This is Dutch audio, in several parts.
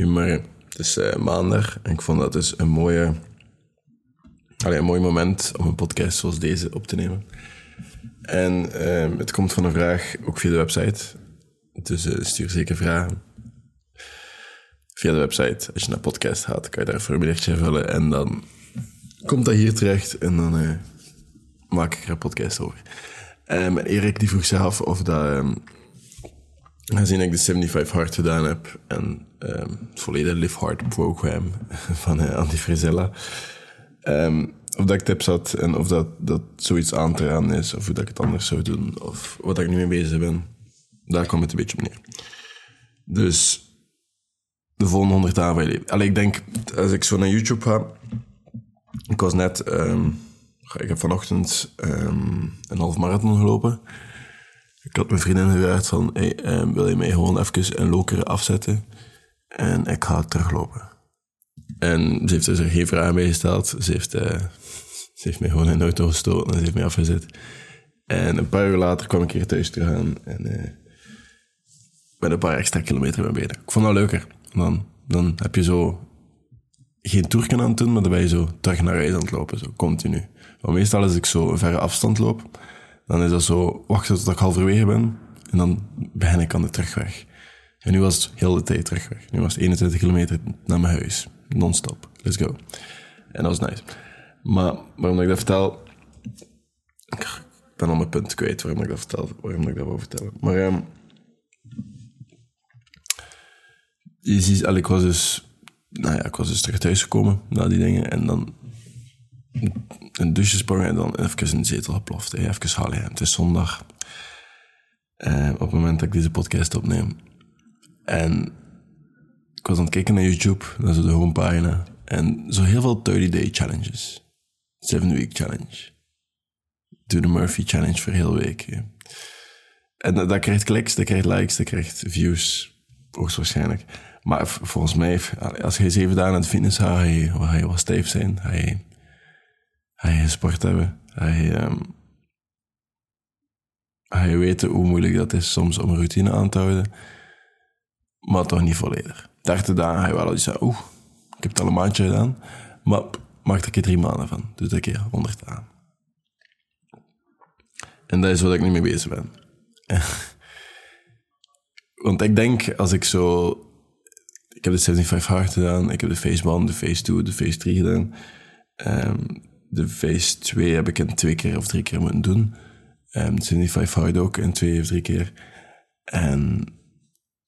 Goedemorgen. Het is eh, maandag en ik vond dat dus een, mooie, allee, een mooi moment om een podcast zoals deze op te nemen. En ehm, het komt van een vraag, ook via de website. Dus eh, stuur zeker vragen. Via de website, als je naar podcast gaat, kan je daar een formuliertje invullen en dan komt dat hier terecht en dan eh, maak ik er een podcast over. En Erik die vroeg zich af of dat... ehm, Gezien dat ik de 75 Hard gedaan heb en ehm, het volledige Live Hard program van uh, Andy Frisella, ehm, of dat ik tips had en of dat, dat zoiets aan te raden is, of hoe dat ik het anders zou doen, of wat ik nu mee bezig ben. Daar kwam het een beetje op neer. Dus de volgende 100 dagen van je leven. Ik denk, als ik zo naar YouTube ga, ik was net, ehm, ik heb vanochtend een half marathon gelopen. Ik had mijn vriendin gevraagd van, ehm, wil je mij gewoon even een lokere afzetten? En ik ga teruglopen. En ze heeft dus er geen vragen bij gesteld. Ze heeft, eh, ze heeft mij gewoon in de auto gestoten en ze heeft mij afgezet. En een paar uur later kwam ik hier thuis terug aan en eh, met een paar extra kilometer ben. Ik vond dat leuker. Dan, dan heb je zo geen toerken aan het doen, maar dan ben je zo terug naar huis aan het lopen, zo continu. Want meestal als ik zo een verre afstand loop, dan is dat zo wachten tot ik halverwege ben en dan begin ik aan de terugweg. En nu was het heel de tijd terugweg. Nu was het 21 kilometer naar mijn huis. Non-stop. Let's go. En dat was nice. Maar waarom ik dat vertel... Ik ben al mijn punt kwijt waarom ik dat vertel. Waarom ik dat wil vertellen. Maar... ehm je ziet, ik was dus, nou ja, ik was dus terug thuis gekomen na die dingen en dan een douche en dan even in zetel geploft. Hè. Even halen. Het is zondag. Eh, op het moment dat ik deze podcast opneem. En ik was aan het kijken naar YouTube, naar zo de homepagina. En zo heel veel 30-day challenges. 7-week challenge. Doe de Murphy challenge voor heel week. En dat, dat krijgt kliks, dat krijgt likes, dat krijgt views. Hoogstwaarschijnlijk. Maar volgens mij, als je zeven dagen aan het fitness gaat, ga je, ga wel stijf zijn. Ga je sport hebben. Ehm, ga je weten hoe moeilijk dat is soms om een routine aan te houden. Maar toch niet volledig. 30 dagen je wel al zeggen, oeh, ik heb het al een maandje gedaan. Maar maak er keer drie maanden van. Doe een keer 100 dagen. En dat is wat ik nu mee bezig ben. Want ik denk, als ik zo... Ik heb de 75 hard gedaan, ik heb de phase 1, de phase 2, de phase 3 gedaan. Ehm, de phase 2 heb ik in twee keer of drie keer moeten doen. De 75 hard ook in twee of drie keer. En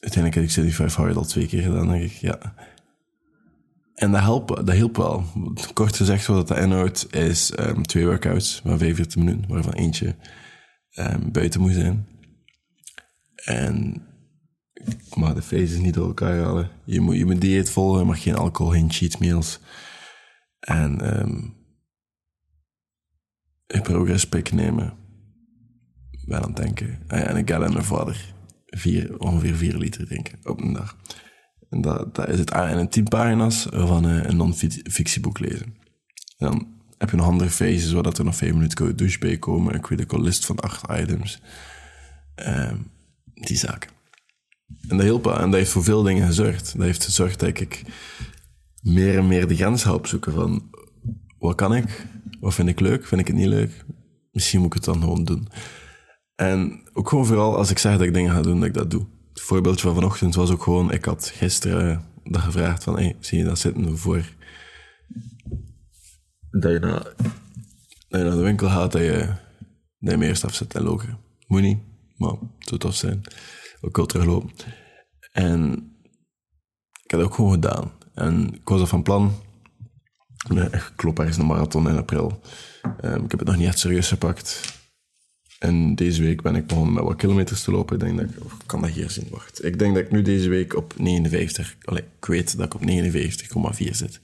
uiteindelijk heb ik 75 hard al twee keer gedaan, denk ik, ja. En dat helpt, dat hielp wel. Kort gezegd, wat dat inhoudt, is ehm, twee workouts van 45 minuten, waarvan eentje ehm, buiten moet zijn. En ik mag de faces niet door elkaar halen. Je moet, je moet dieet volgen, je mag geen alcohol, geen cheat meals. En progress pick nemen. Ik Ben aan het denken. Ah en ik ga en mijn vader vier, ongeveer 4 liter drinken op een dag. En dat, is het. Ah, en een tien pagina's van eh, een non-fictieboek lezen. En dan heb je nog andere phases, waar dat er nog vijf minuten koude douche bij komen. Ik een list van acht items. Ehm, die zaken. En dat hielp wel. En dat heeft voor veel dingen gezorgd. Dat heeft gezorgd dat ik meer en meer de grens ga opzoeken van... Wat kan ik? Wat vind ik leuk? Vind ik het niet leuk? Misschien moet ik het dan gewoon doen. En ook gewoon vooral als ik zeg dat ik dingen ga doen, dat ik dat doe. Het voorbeeldje van vanochtend was ook gewoon... Ik had gisteren dat gevraagd van... Hey, zie je dat zitten voor... Dat je, naar, de winkel gaat, dat je, dat eerst afzet en logen. Moet niet, maar het zou tof zijn. Ook wel teruglopen. En ik had het ook gewoon gedaan. En ik was er van plan. Ik klop ergens een marathon in april. Ehm, ik heb het nog niet echt serieus gepakt. En deze week ben ik begonnen met wat kilometers te lopen. Ik denk dat ik, oh, kan dat hier zien, wacht. Ik denk dat ik nu deze week op 59, allee, ik weet dat ik op 59,4 zit.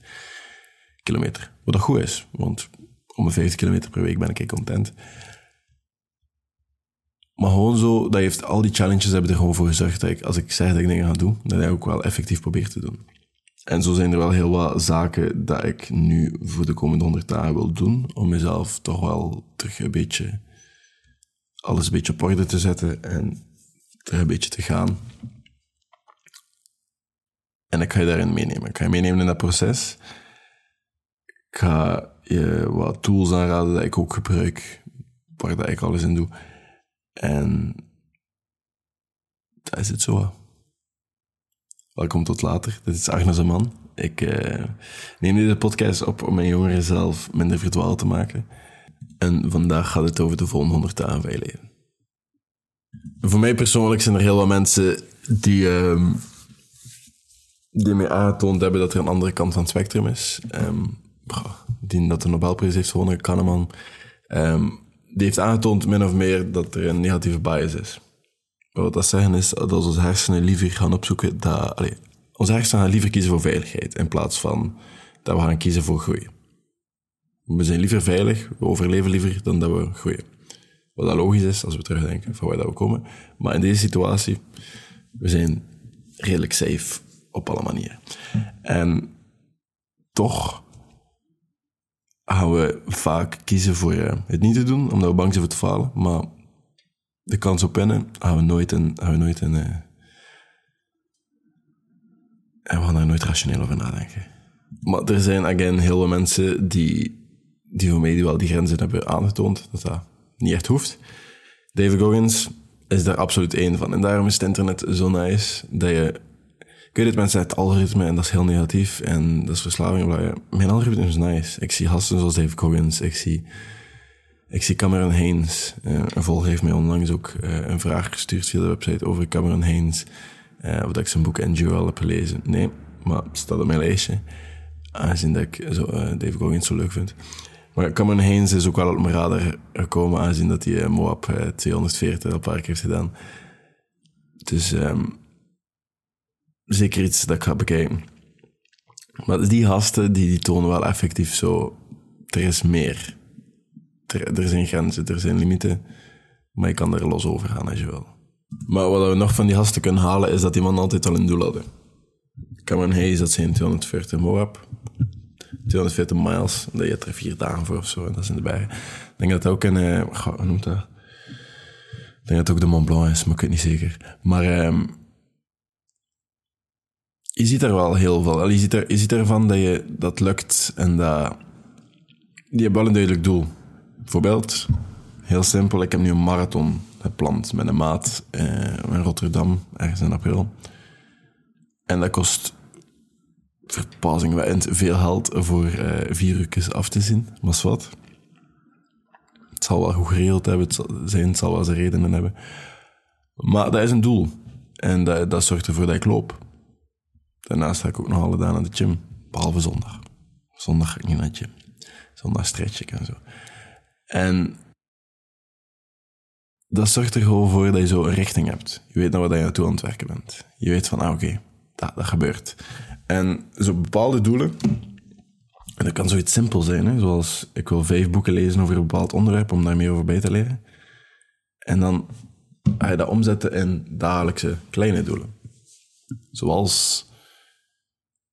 Kilometer. Wat dat goed is, want om een 50 kilometer per week ben ik content. Maar gewoon zo, dat heeft, al die challenges hebben er gewoon voor gezorgd dat ik, als ik zeg dat ik dingen ga doen, dat ik ook wel effectief probeer te doen. En zo zijn er wel heel wat zaken dat ik nu voor de komende 100 dagen wil doen, om mezelf toch wel terug een beetje, alles een beetje op orde te zetten en terug een beetje te gaan. En ik ga je daarin meenemen. Ik ga je meenemen in dat proces. Ik ga je wat tools aanraden dat ik ook gebruik, waar dat ik alles in doe. En dat is het zo. Welkom tot later. Dit is Agnes de Man. Ik uh, neem deze podcast op om mijn jongeren zelf minder verdwaald te maken. En vandaag gaat het over de volgende 100 dagen van je leven. Voor mij persoonlijk zijn er heel wat mensen die, uh, die mij aangetoond hebben dat er een andere kant van het spectrum is. Um, die dat de Nobelprijs heeft gewonnen, Kahneman. Um, die heeft aangetoond min of meer dat er een negatieve bias is. Wat dat zeggen is dat onze hersenen liever gaan opzoeken dat... Onze hersenen gaan liever kiezen voor veiligheid in plaats van dat we gaan kiezen voor groei. We zijn liever veilig, we overleven liever dan dat we groeien. Wat dat logisch is als we terugdenken van waar dat we komen. Maar in deze situatie, we zijn redelijk safe op alle manieren. En toch gaan we vaak kiezen voor uh, het niet te doen, omdat we bang zijn voor te falen. Maar de kans op winnen gaan we nooit in... Gaan we nooit uh, en we gaan daar nooit rationeel over nadenken. Maar er zijn, again, heel veel mensen die, die voor mij die wel die grenzen hebben aangetoond, dat dat niet echt hoeft. David Goggins is daar absoluut één van. En daarom is het internet zo nice dat je... Ik weet het, mensen het algoritme en dat is heel negatief en dat is verslaving. Mijn algoritme is nice. Ik zie gasten zoals David Goggins, ik zie... Ik zie Cameron Haynes. Uh, een volger heeft mij onlangs ook uh, een vraag gestuurd via de website over Cameron Haynes. Uh, of dat ik zijn boek Endure heb gelezen. Nee, maar staat op mijn lijstje. Aangezien dat ik zo, David Goggins zo leuk vind. Maar Cameron Haynes is ook wel op mijn radar gekomen, aangezien dat hij Moab 240 al een paar keer heeft gedaan. Dus um, zeker iets dat ik ga bekijken. Maar die gasten, die, die tonen wel effectief zo... Er is meer er, zijn grenzen, er zijn limieten. Maar je kan er los over gaan als je wil. Maar wat we nog van die gasten kunnen halen, is dat die man altijd al een doel hadden. Cameron Hayes, dat zijn 240 Moab. 240 miles, dat je er vier dagen voor of zo, en dat is in de bergen. Ik denk dat dat ook een, uh, hoe noemt dat? Ik denk dat het ook de Mont Blanc is, maar ik weet niet zeker. Maar um, je ziet er wel heel veel. Je ziet, er, je ziet ervan dat je dat lukt en dat... Je hebt wel een duidelijk doel. Bijvoorbeeld, heel simpel, ik heb nu een marathon gepland met een maat eh, in Rotterdam, ergens in april. En dat kost verbazingwekkend veel geld voor uh, vier uur af te zien, maar wat. Het zal wel goed geregeld hebben, het zijn, het zal wel zijn redenen hebben. Maar dat is een doel. En dat, zorgt ervoor dat ik loop. Daarnaast ga ik ook nog alle dagen naar de gym, behalve zondag. Zondag ga niet naar de gym. Zondag stretch ik en zo. En dat zorgt er gewoon voor dat je zo een richting hebt. Je weet naar wat je naartoe aan het werken bent. Je weet van, ah oké, dat, dat gebeurt. En zo bepaalde doelen, en dat kan zoiets simpel zijn, hè, zoals ik wil vijf boeken lezen over een bepaald onderwerp om daar meer over bij te leren. En dan ga je dat omzetten in dagelijkse kleine doelen. Zoals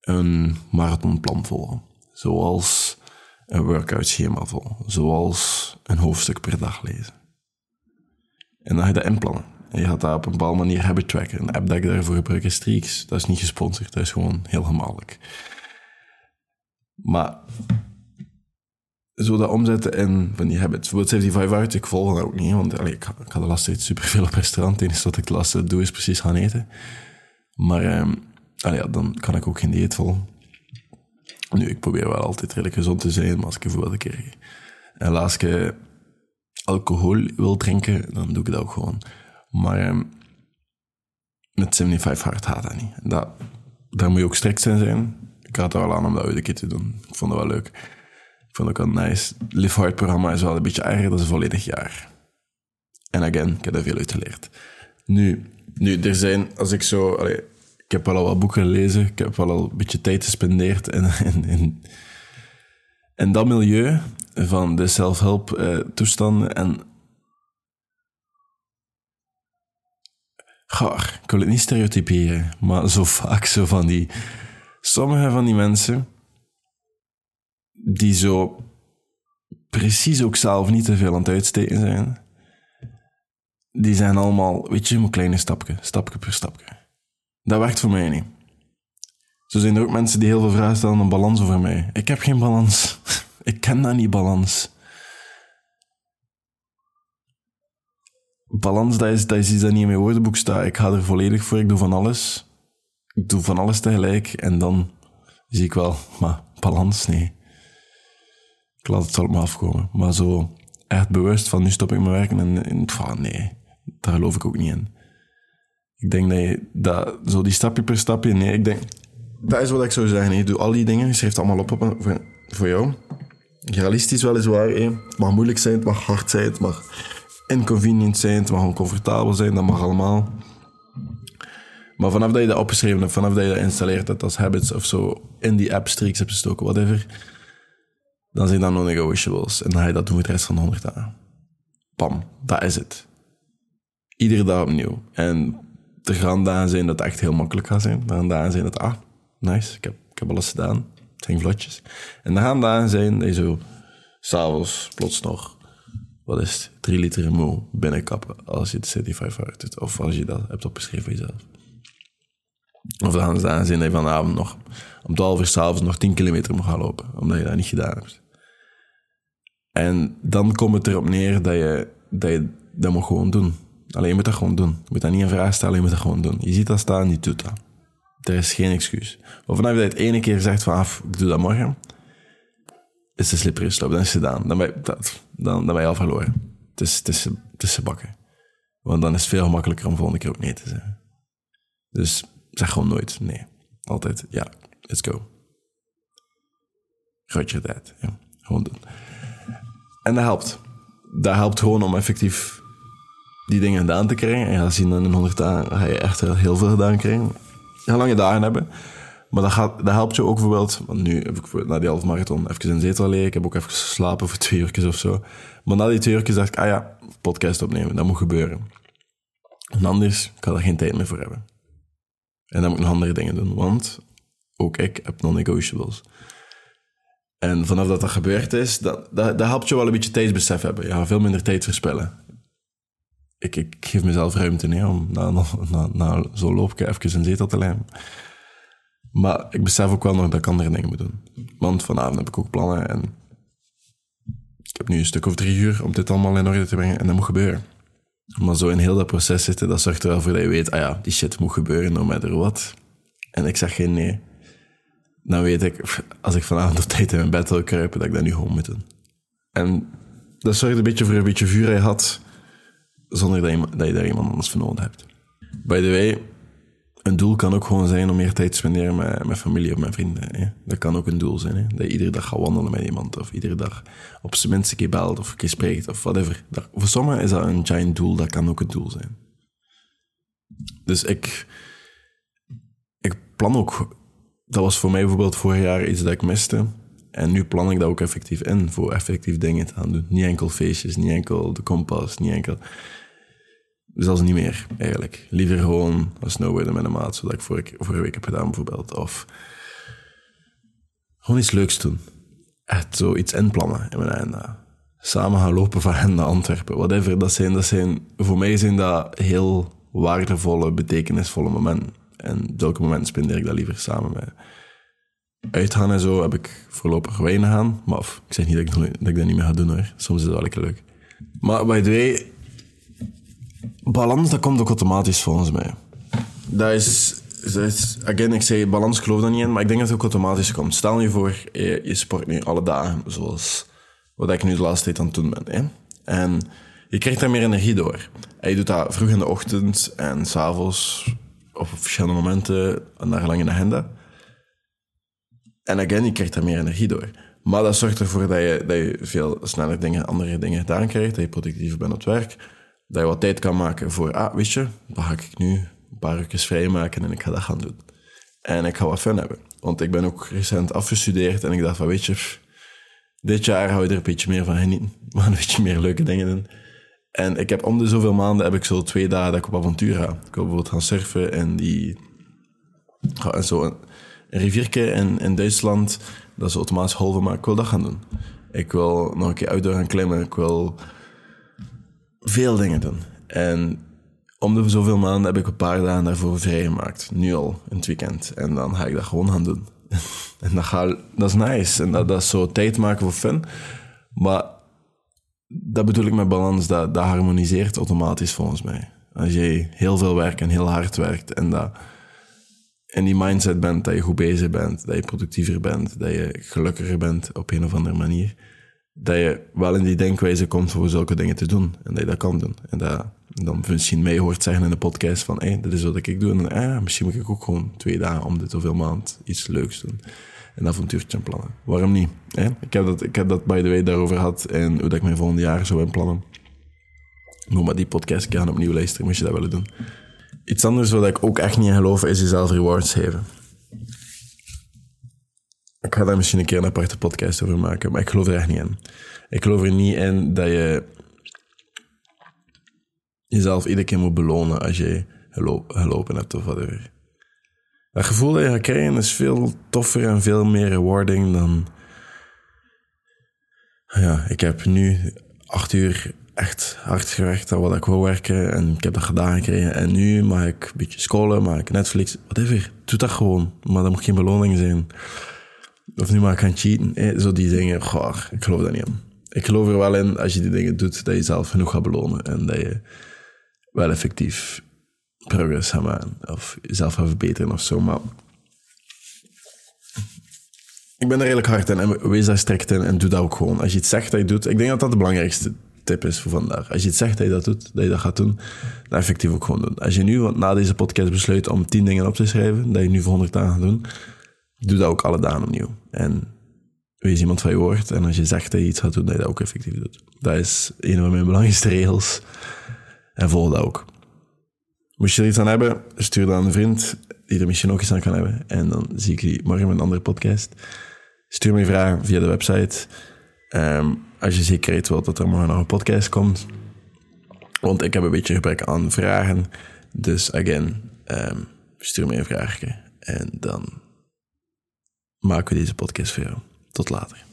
een marathonplan volgen. Zoals een workout schema vol, zoals een hoofdstuk per dag lezen. En dan ga je dat inplannen. En je gaat dat op een bepaalde manier hebben tracken. Een app dat ik daarvoor gebruik is Streaks. Dat is niet gesponsord, dat is gewoon heel gemakkelijk. Maar zo dat omzetten in van die habits. Bijvoorbeeld 75 Hours, ik volg dat ook niet, want ik, ga de laatste tijd superveel op restaurant. Het enige wat ik de laatste doe is precies gaan eten. Maar um, allee, dan kan ik ook geen dieet volgen. Nu, ik probeer wel altijd redelijk gezond te zijn, maar als ik bijvoorbeeld een keer en als ik alcohol wil drinken, dan doe ik dat ook gewoon. Maar um, met 75 hard gaat dat niet. Dat, daar moet je ook strikt in zijn. Ik had er wel aan om dat een keer te doen. Ik vond het wel leuk. Ik vond het ook wel nice. Live Hard programma is wel een beetje erger, dat is een volledig jaar. En again, ik heb er veel uit geleerd. Nu, nu er zijn, als ik zo... ik heb wel al wat boeken gelezen. Ik heb wel al een beetje tijd gespendeerd in, in, dat milieu van de self-help uh, toestanden. En Gaar, ik wil het niet stereotyperen, maar zo vaak zo van die... Sommige van die mensen, die zo precies ook zelf niet te veel aan het uitsteken zijn, die zijn allemaal, weet je, een kleine stapje, stapje per stapje. Dat werkt voor mij niet. Zo zijn er ook mensen die heel veel vragen stellen aan balans over mij. Ik heb geen balans. ik ken dat niet, balans. Balans, dat is, dat is iets dat niet in mijn woordenboek staat. Ik ga er volledig voor. Ik doe van alles. Ik doe van alles tegelijk. En dan zie ik wel, maar balans, nee. Ik laat het zo op me afkomen. Maar zo echt bewust van nu stop ik mijn werken en, en nee, daar geloof ik ook niet in. Ik denk dat je dat, zo die stapje per stapje, nee, ik denk, dat is wat ik zou zeggen. Je doet al die dingen, je schrijft allemaal op, op voor, voor jou. Realistisch weliswaar, hé. het mag moeilijk zijn, het mag hard zijn, het mag inconvenient zijn, het mag oncomfortabel zijn, dat mag allemaal. Maar vanaf dat je dat opgeschreven hebt, vanaf dat je dat installeert hebt als habits of zo, in die app streaks hebt gestoken, whatever, dan zijn dat non-negotiables. En dan ga je dat doen voor de rest van de 100 dagen. Pam, dat is het. Iedere dag opnieuw. En er gaan dagen zijn dat het echt heel makkelijk gaat zijn. Er gaan dagen zijn dat, ah, nice, ik heb, ik heb alles gedaan. Het zijn vlotjes. En er gaan dagen zijn dat je zo, s'avonds plots nog, wat is het, drie liter moe binnenkappen als je de City 500 doet. Of als je dat hebt opgeschreven voor jezelf. Of dan gaan zijn dat je vanavond nog om 12 uur s'avonds nog 10 kilometer moet gaan lopen, omdat je dat niet gedaan hebt. En dan komt het erop neer dat je dat, je, dat moet gewoon doen. Alleen je moet dat gewoon doen. Je moet dat niet in vraag stellen, je moet dat gewoon doen. Je ziet dat staan, je doet dat. Er is geen excuus. Of vanaf dat je het ene keer zegt van af, ik doe dat morgen, is de slippery slope, dan is het. Dan dan, dan ben je al verloren. Het, is, het is bakken. Want dan is het veel gemakkelijker om volgende keer ook nee te zeggen. Dus zeg gewoon nooit nee. Altijd ja, let's go. Roger tijd. Ja, gewoon doen. En dat helpt. Dat helpt gewoon om effectief die dingen gedaan te krijgen. En ja, zien dan in 100 dagen ga je echt heel veel gedaan krijgen. Heel lange dagen hebben. Maar dat, gaat, dat helpt je ook bijvoorbeeld... Want nu heb ik na die halve marathon even in zetel liggen. Ik heb ook even geslapen voor twee uurtjes of zo. Maar na die twee uurtjes dacht ik... Ah ja, podcast opnemen. Dat moet gebeuren. En anders kan ik er geen tijd meer voor hebben. En dan moet ik nog andere dingen doen. Want ook ik heb non-negotiables. En vanaf dat dat gebeurd is, dat, dat, dat helpt je wel een beetje tijdsbesef hebben. Ja, veel minder tijd verspillen. Ik, ik geef mezelf ruimte nee, om na, na, na zo'n loopje even een zetel te lijmen. Maar ik besef ook wel nog dat ik andere dingen moet doen. Want vanavond heb ik ook plannen en ik heb nu een stuk of drie uur om dit allemaal in orde te brengen en dat moet gebeuren. Maar zo in heel dat proces zitten, dat zorgt er wel voor dat je weet, ah ja, die shit moet gebeuren, no matter what. En ik zeg geen nee dan weet ik, als ik vanavond op tijd in mijn bed wil kruipen, dat ik dat nu gewoon moet doen. En dat zorgt een beetje voor een beetje vuur hij had, zonder dat je, dat daar iemand anders voor nodig hebt. By the way, een doel kan ook gewoon zijn om meer tijd te spenderen met, met familie of met vrienden. Dat kan ook een doel zijn. Hè. Dat je iedere dag gaat wandelen met iemand, of iedere dag op zijn minst een keer belt, of een keer spreekt, of whatever. voor sommigen is dat een giant doel, dat kan ook een doel zijn. Dus ik, ik plan ook dat was voor mij bijvoorbeeld vorig jaar iets dat ik miste. En nu plan ik dat ook effectief in, voor effectief dingen te gaan doen. Niet enkel feestjes, niet enkel de kompas, niet enkel... Zelfs niet meer, eigenlijk. Liever gewoon een snowboarden met een maat, zodat ik vorige, vorige week heb gedaan bijvoorbeeld. Of gewoon iets leuks doen. Echt zo iets inplannen in mijn agenda. Samen gaan lopen van hen Antwerpen. Whatever, dat zijn, dat zijn... Voor mij zijn dat heel waardevolle, betekenisvolle momenten. En zulke momenten spendeer ik dat liever samen met uitgaan en zo heb ik voorlopig weinig aan. Maar of, ik zeg niet dat ik, dat niet meer ga doen hoor. Soms is het wel lekker leuk. Maar by the way, balans dat komt ook automatisch volgens mij. Dat is, dat is again, ik zei balans, ik geloof daar niet in, maar ik denk dat het ook automatisch komt. Stel je voor, je, je sport nu alle dagen, zoals wat ik nu de laatste tijd aan het doen ben. Hè? En je krijgt daar meer energie door. En je doet dat vroeg in de ochtend en s'avonds op verschillende momenten naar lang in de agenda. En again, je krijgt daar meer energie door. Maar dat zorgt ervoor dat je, dat je veel sneller dingen, andere dingen gedaan krijgt, dat je productiever bent op het werk, dat je wat tijd kan maken voor, ah, weet je, dan ga ik nu een paar uurtjes vrijmaken en ik ga dat gaan doen. En ik ga wat fun hebben. Want ik ben ook recent afgestudeerd en ik dacht van, weet je, dit jaar hou je er een beetje meer van genieten. Maar een beetje meer leuke dingen doen. En ik heb om de zoveel maanden heb ik zo twee dagen dat ik op avontuur ga. Ik wil bijvoorbeeld gaan surfen en die... En zo een riviertje in, Duitsland, dat is automatisch halve, maar ik wil dat gaan doen. Ik wil nog een keer outdoor gaan klimmen. Ik wil veel dingen doen. En om de zoveel maanden heb ik een paar dagen daarvoor vrijgemaakt. Nu al, in het weekend. En dan ga ik dat gewoon gaan doen. en dat, ga, dat is nice. En dat, dat is zo tijd maken voor fun. Maar dat bedoel ik met balans. Dat, dat harmoniseert automatisch volgens mij. Als je heel veel werkt en heel hard werkt en dat in die mindset bent, dat je goed bezig bent, dat je productiever bent, dat je gelukkiger bent op een of andere manier, dat je wel in die denkwijze komt voor zulke dingen te doen en dat je dat kan doen. En dat dan misschien mij hoort zeggen in de podcast van, hé, dit is wat ik doe. En ah, misschien moet ik ook gewoon twee dagen om dit zoveel maand iets leuks doen. Een avontuurtje plannen. Waarom niet? Hè? Ik, heb dat, ik heb dat, by the way, daarover gehad en hoe dat ik mijn volgende jaar zou inplannen. Moet maar die podcast gaan opnieuw luisteren, moest je dat willen doen. Iets anders wat ik ook echt niet in geloof, is jezelf rewards geven. Ik ga daar misschien een keer een aparte podcast over maken, maar ik geloof er echt niet in. Ik geloof er niet in dat je jezelf iedere keer moet belonen als je gelopen hebt of whatever. Dat gevoel dat je gaat krijgen is veel toffer en veel meer rewarding dan... Ja, ik heb nu acht uur echt hard gewerkt aan wat ik wil werken. En ik heb dat gedaan gekregen. En nu mag ik een beetje scrollen, mag ik Netflix, whatever. Doe dat gewoon. Maar dat moet geen beloning zijn. Of nu ik gaan cheaten. Eh, zo die dingen. Goh, ik geloof daar niet in. Ik geloof er wel in, als je die dingen doet, dat je zelf genoeg gaat belonen. En dat je wel effectief progress gaat maken. Of jezelf gaat verbeteren of zo. Maar ik ben er redelijk hard in. En wees daar strikt in en doe dat ook gewoon. Als je het zegt dat je doet. Ik denk dat dat de belangrijkste tip is voor vandaag. Als je het zegt dat je dat doet, dat je dat gaat doen, dan effectief ook gewoon doen. Als je nu na deze podcast besluit om tien dingen op te schrijven, dat je nu voor 100 dagen gaat doen, doe dat ook alle dagen opnieuw. En wees iemand van je woord. En als je zegt dat je iets gaat doen, dat je dat ook effectief doet. Dat is een van mijn belangrijkste regels. En volg dat ook. Moest je er iets aan hebben, stuur dan een vriend die er misschien ook iets aan kan hebben. En dan zie ik je morgen met een andere podcast. Stuur me vragen via de website. Um, als je zekerheid wilt dat er morgen nog een podcast komt. Want ik heb een beetje gebrek aan vragen. Dus again, um, stuur me een vraagje. En dan maken we deze podcast voor jou. Tot later.